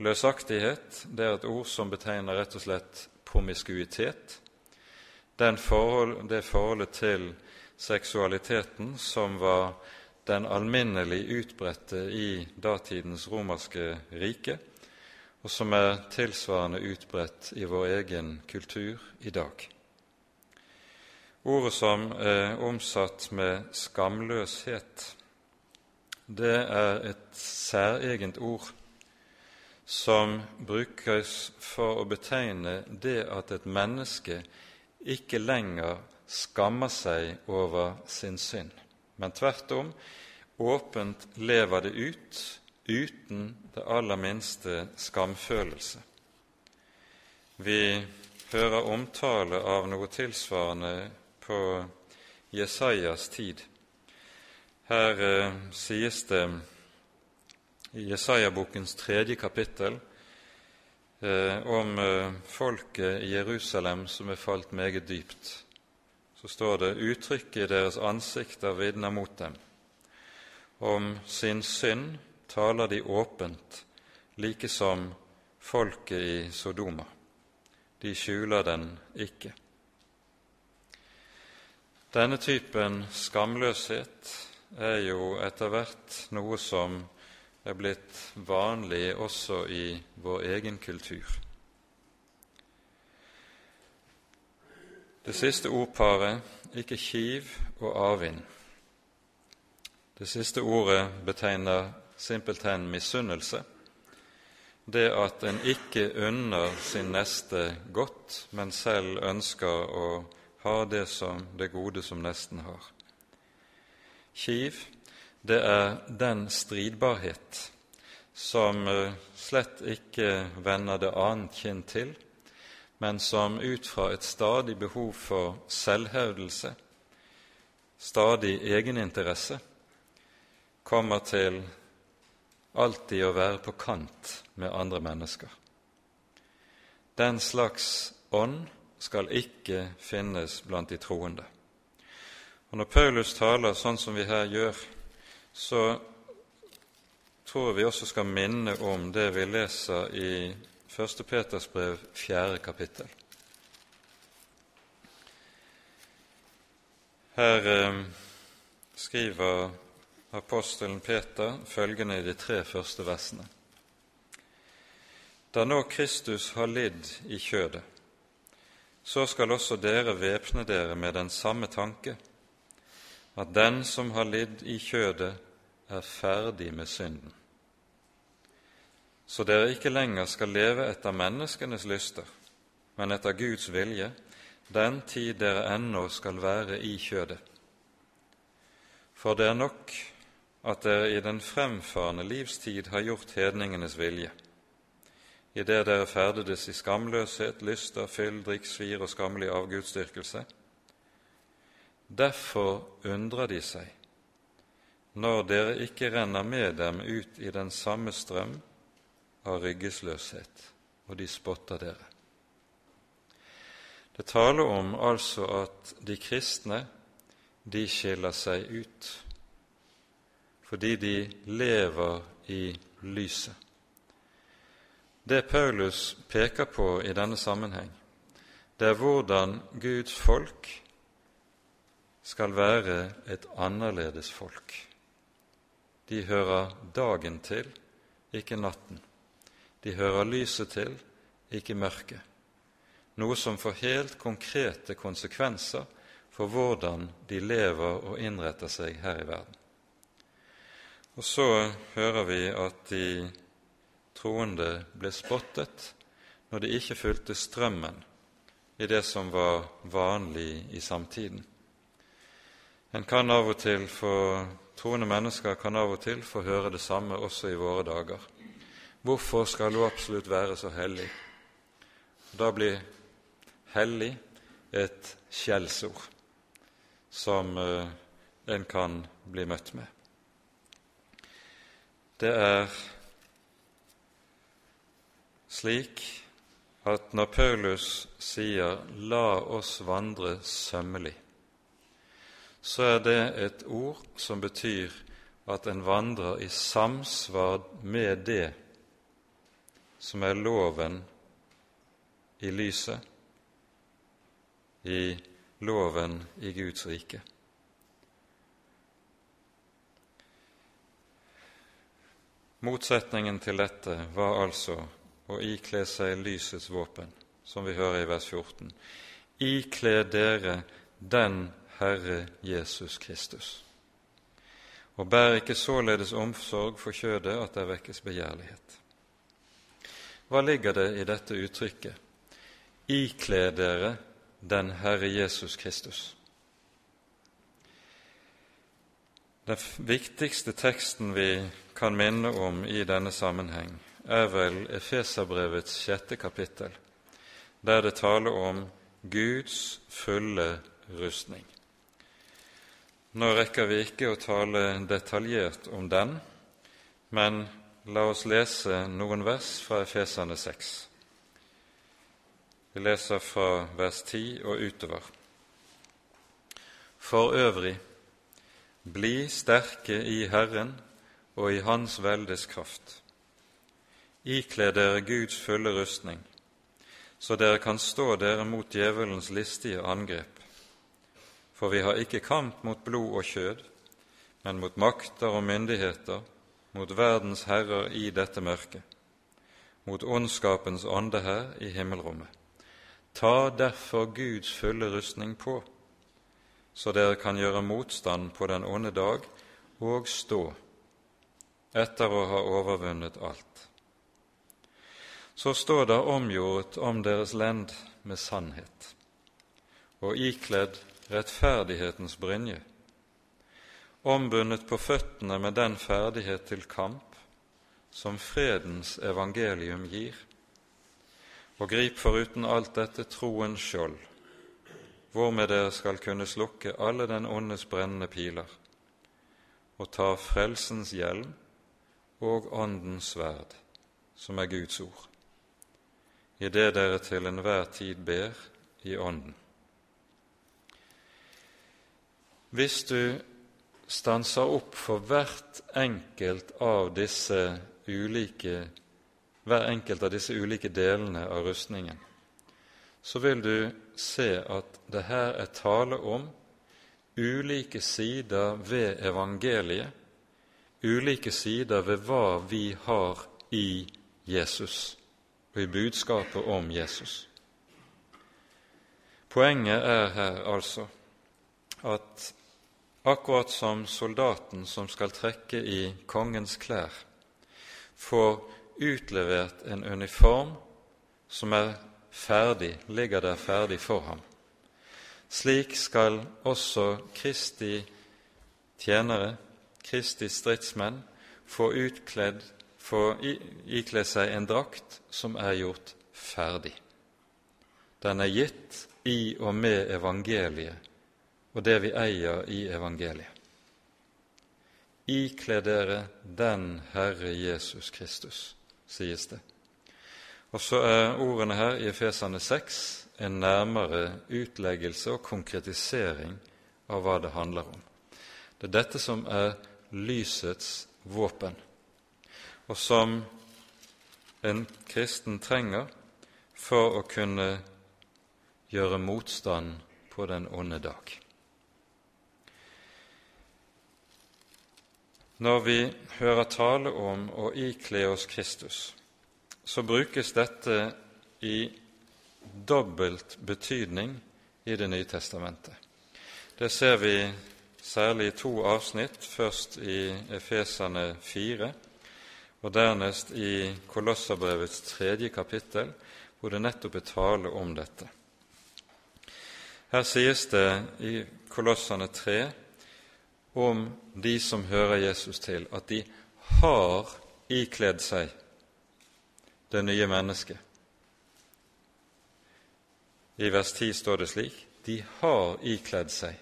Løsaktighet det er et ord som betegner rett og slett promiskuitet, forhold, det forholdet til seksualiteten som var den alminnelig utbredte i datidens romerske rike, og som er tilsvarende utbredt i vår egen kultur i dag. Ordet som er omsatt med skamløshet, det er et særegent ord som brukes for å betegne det at et menneske ikke lenger skammer seg over sin synd, men tvert om åpent lever det ut uten det aller minste skamfølelse. Vi hører omtale av noe tilsvarende på Jesajas tid. Her eh, sies det i Jesaja-bokens tredje kapittel eh, om eh, folket i Jerusalem som er falt meget dypt. Så står det uttrykket i deres ansikter vitner mot dem. Om sin synd taler de åpent, like som folket i Sodoma. De skjuler den ikke. Denne typen skamløshet er jo etter hvert noe som er blitt vanlig også i vår egen kultur. Det siste ordparet, ikke kiv og avvind, det siste ordet betegner simpelthen misunnelse. Det at en ikke unner sin neste godt, men selv ønsker å ha det, som, det gode som nesten har. Kiv, det er den stridbarhet som eh, slett ikke vender det annet kinn til, men som ut fra et stadig behov for selvhevdelse, stadig egeninteresse, kommer til alltid å være på kant med andre mennesker. Den slags ånd skal ikke finnes blant de troende. Og Når Paulus taler sånn som vi her gjør, så tror vi også skal minne om det vi leser i 1. Peters brev, 4. kapittel. Her eh, skriver apostelen Peter følgende i de tre første versene. Da nå Kristus har lidd i kjødet, så skal også dere væpne dere med den samme tanke, at den som har lidd i kjødet, er ferdig med synden. Så dere ikke lenger skal leve etter menneskenes lyster, men etter Guds vilje, den tid dere ennå skal være i kjødet. For det er nok at dere i den fremfarende livstid har gjort hedningenes vilje, idet dere ferdedes i skamløshet, lyster, fyll, drikk, svir og skammelig avgudsdyrkelse. Derfor undrer de seg når dere ikke renner med dem ut i den samme strøm av ryggesløshet, og de spotter dere. Det taler om altså at de kristne de skiller seg ut fordi de lever i lyset. Det Paulus peker på i denne sammenheng, det er hvordan Guds folk skal være et annerledes folk. De hører dagen til, ikke natten. De hører lyset til, ikke mørket. Noe som får helt konkrete konsekvenser for hvordan de lever og innretter seg her i verden. Og så hører vi at de troende ble spottet når de ikke fulgte strømmen i det som var vanlig i samtiden. En kan av og til få, Troende mennesker kan av og til få høre det samme også i våre dager. Hvorfor skal du absolutt være så hellig? Da blir hellig et skjellsord som eh, en kan bli møtt med. Det er slik at når Paulus sier 'la oss vandre sømmelig', så er det et ord som betyr at en vandrer i samsvar med det som er loven i lyset, i loven i Guds rike. Motsetningen til dette var altså å ikle seg lysets våpen, som vi hører i vers 14. Ikle dere den Herre Jesus Kristus. Og bær ikke således omsorg for kjødet at det vekkes begjærlighet. Hva ligger det i dette uttrykket? Ikle dere den Herre Jesus Kristus. Den viktigste teksten vi kan minne om i denne sammenheng, er vel Efeserbrevets sjette kapittel, der det taler om Guds fulle rustning. Nå rekker vi ikke å tale detaljert om den, men la oss lese noen vers fra Efesane 6. Vi leser fra vers 10 og utover. For øvrig, bli sterke i Herren og i Hans veldes kraft. Ikle dere Guds fulle rustning, så dere kan stå dere mot djevelens listige angrep. For vi har ikke kamp mot blod og kjød, men mot makter og myndigheter, mot verdens herrer i dette mørket, mot ondskapens ånde her i himmelrommet. Ta derfor Guds fulle rustning på, så dere kan gjøre motstand på den onde dag og stå, etter å ha overvunnet alt. Så står det omgjort om deres lend med sannhet, og ikledd rettferdighetens brynje, ombundet på føttene med den ferdighet til kamp som fredens evangelium gir, og grip foruten alt dette troens skjold, hvormed dere skal kunne slukke alle den ondes brennende piler, og ta frelsens hjelm og Åndens sverd, som er Guds ord, idet dere til enhver tid ber i Ånden. Hvis du stanser opp for hvert enkelt av disse ulike, hver enkelt av disse ulike delene av rustningen, så vil du se at det her er tale om ulike sider ved evangeliet, ulike sider ved hva vi har i Jesus og i budskapet om Jesus. Poenget er her altså at akkurat som soldaten som skal trekke i kongens klær, får utlevert en uniform som er ferdig, ligger der ferdig for ham. Slik skal også Kristi tjenere, Kristi stridsmenn, få utkledd få ikle seg en drakt som er gjort ferdig. Den er gitt i og med evangeliet og det vi eier i evangeliet. Ikle dere den Herre Jesus Kristus, sies det. Og så er ordene her i Efesane 6 en nærmere utleggelse og konkretisering av hva det handler om. Det er dette som er lysets våpen, og som en kristen trenger for å kunne gjøre motstand på den onde dag. Når vi hører tale om å ikle oss Kristus, så brukes dette i dobbelt betydning i Det nye testamentet. Det ser vi særlig i to avsnitt, først i Efesane 4 og dernest i Kolosserbrevets tredje kapittel, hvor det nettopp er tale om dette. Her sies det i Kolossene 3 om de som hører Jesus til, at de har ikledd seg det nye mennesket. I vers 10 står det slik de har ikledd seg.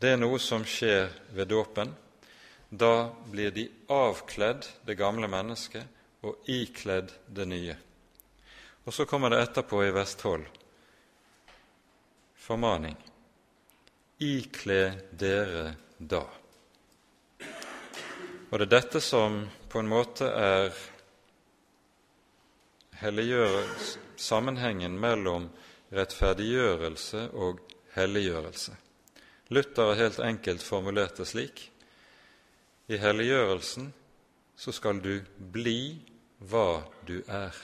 Det er noe som skjer ved dåpen. Da blir de avkledd det gamle mennesket og ikledd det nye. Og så kommer det etterpå i 12 formaning. Ikle dere da. Og det er dette som på en måte er sammenhengen mellom rettferdiggjørelse og helliggjørelse. Luther har helt enkelt formulert det slik i helliggjørelsen så skal du bli hva du er,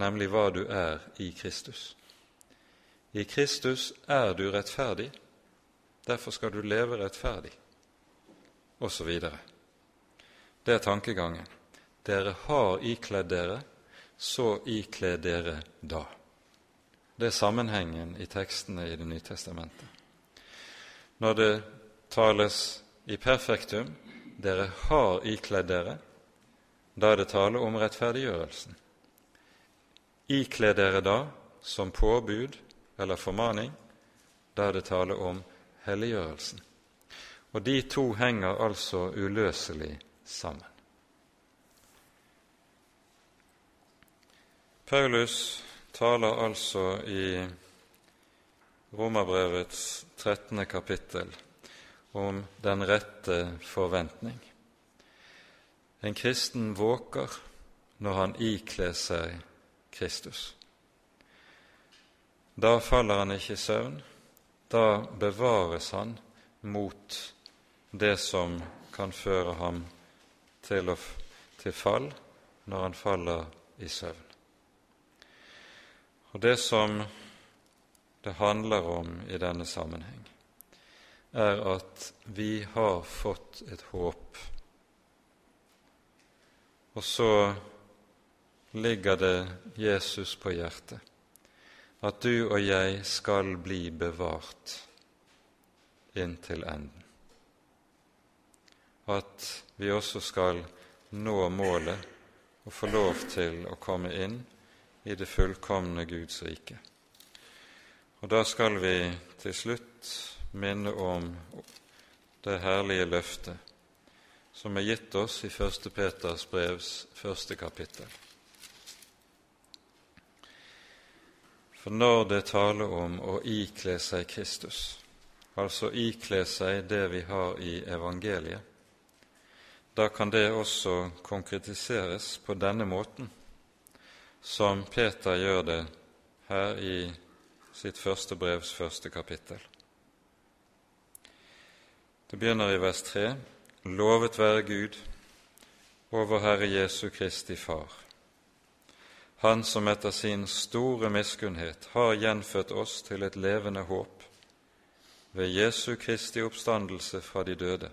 nemlig hva du er i Kristus. I Kristus er du rettferdig, derfor skal du leve rettferdig, osv. Det er tankegangen. Dere har ikledd dere, så ikle dere da. Det er sammenhengen i tekstene i Det nye testamentet. Når det tales i perfektum dere har ikledd dere, da er det tale om rettferdiggjørelsen. Ikle dere da som påbud eller formaning, da er det tale om helliggjørelsen. Og de to henger altså uløselig sammen. Paulus taler altså i Romerbrevets 13. kapittel om den rette forventning. En kristen våker når han ikler seg Kristus. Da faller han ikke i søvn, da bevares han mot det som kan føre ham til, å, til fall når han faller i søvn. Og Det som det handler om i denne sammenheng, er at vi har fått et håp. Og så ligger det Jesus på hjertet at du og jeg skal bli bevart inntil enden. At vi også skal nå målet og få lov til å komme inn i det fullkomne Guds rike. Og da skal vi til slutt minne om det herlige løftet som er gitt oss i 1. Peters brevs første kapittel. For når det taler om å ikle seg Kristus, altså ikle seg det vi har i evangeliet, da kan det også konkretiseres på denne måten, som Peter gjør det her i sitt første brevs første kapittel. Det begynner i vers 3.: Lovet være Gud over Herre Jesu Kristi Far han som etter sin store miskunnhet har gjenfødt oss til et levende håp ved Jesu Kristi oppstandelse fra de døde,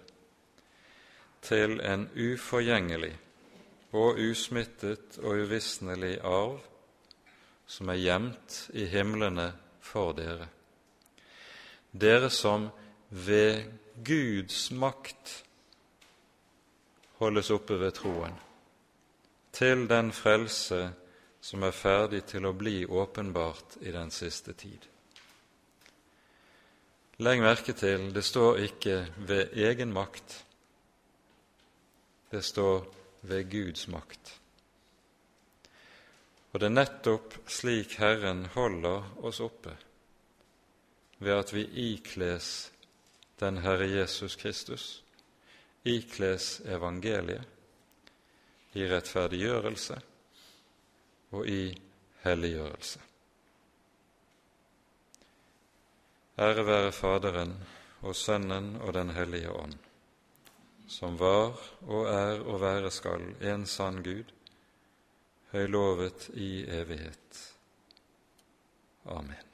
til en uforgjengelig og usmittet og uvisnelig arv som er gjemt i himlene for dere. Dere som ved Guds makt holdes oppe ved troen, til den frelse som er ferdig til å bli åpenbart i den siste tid. Legg merke til det står ikke 'ved egen makt', det står 'ved Guds makt'. Og det er nettopp slik Herren holder oss oppe, ved at vi ikles den Herre Jesus Kristus, ikles evangeliet, i rettferdiggjørelse og i helliggjørelse. Ære være Faderen og Sønnen og Den hellige ånd, som var og er og være skal en sann Gud, høylovet i evighet. Amen.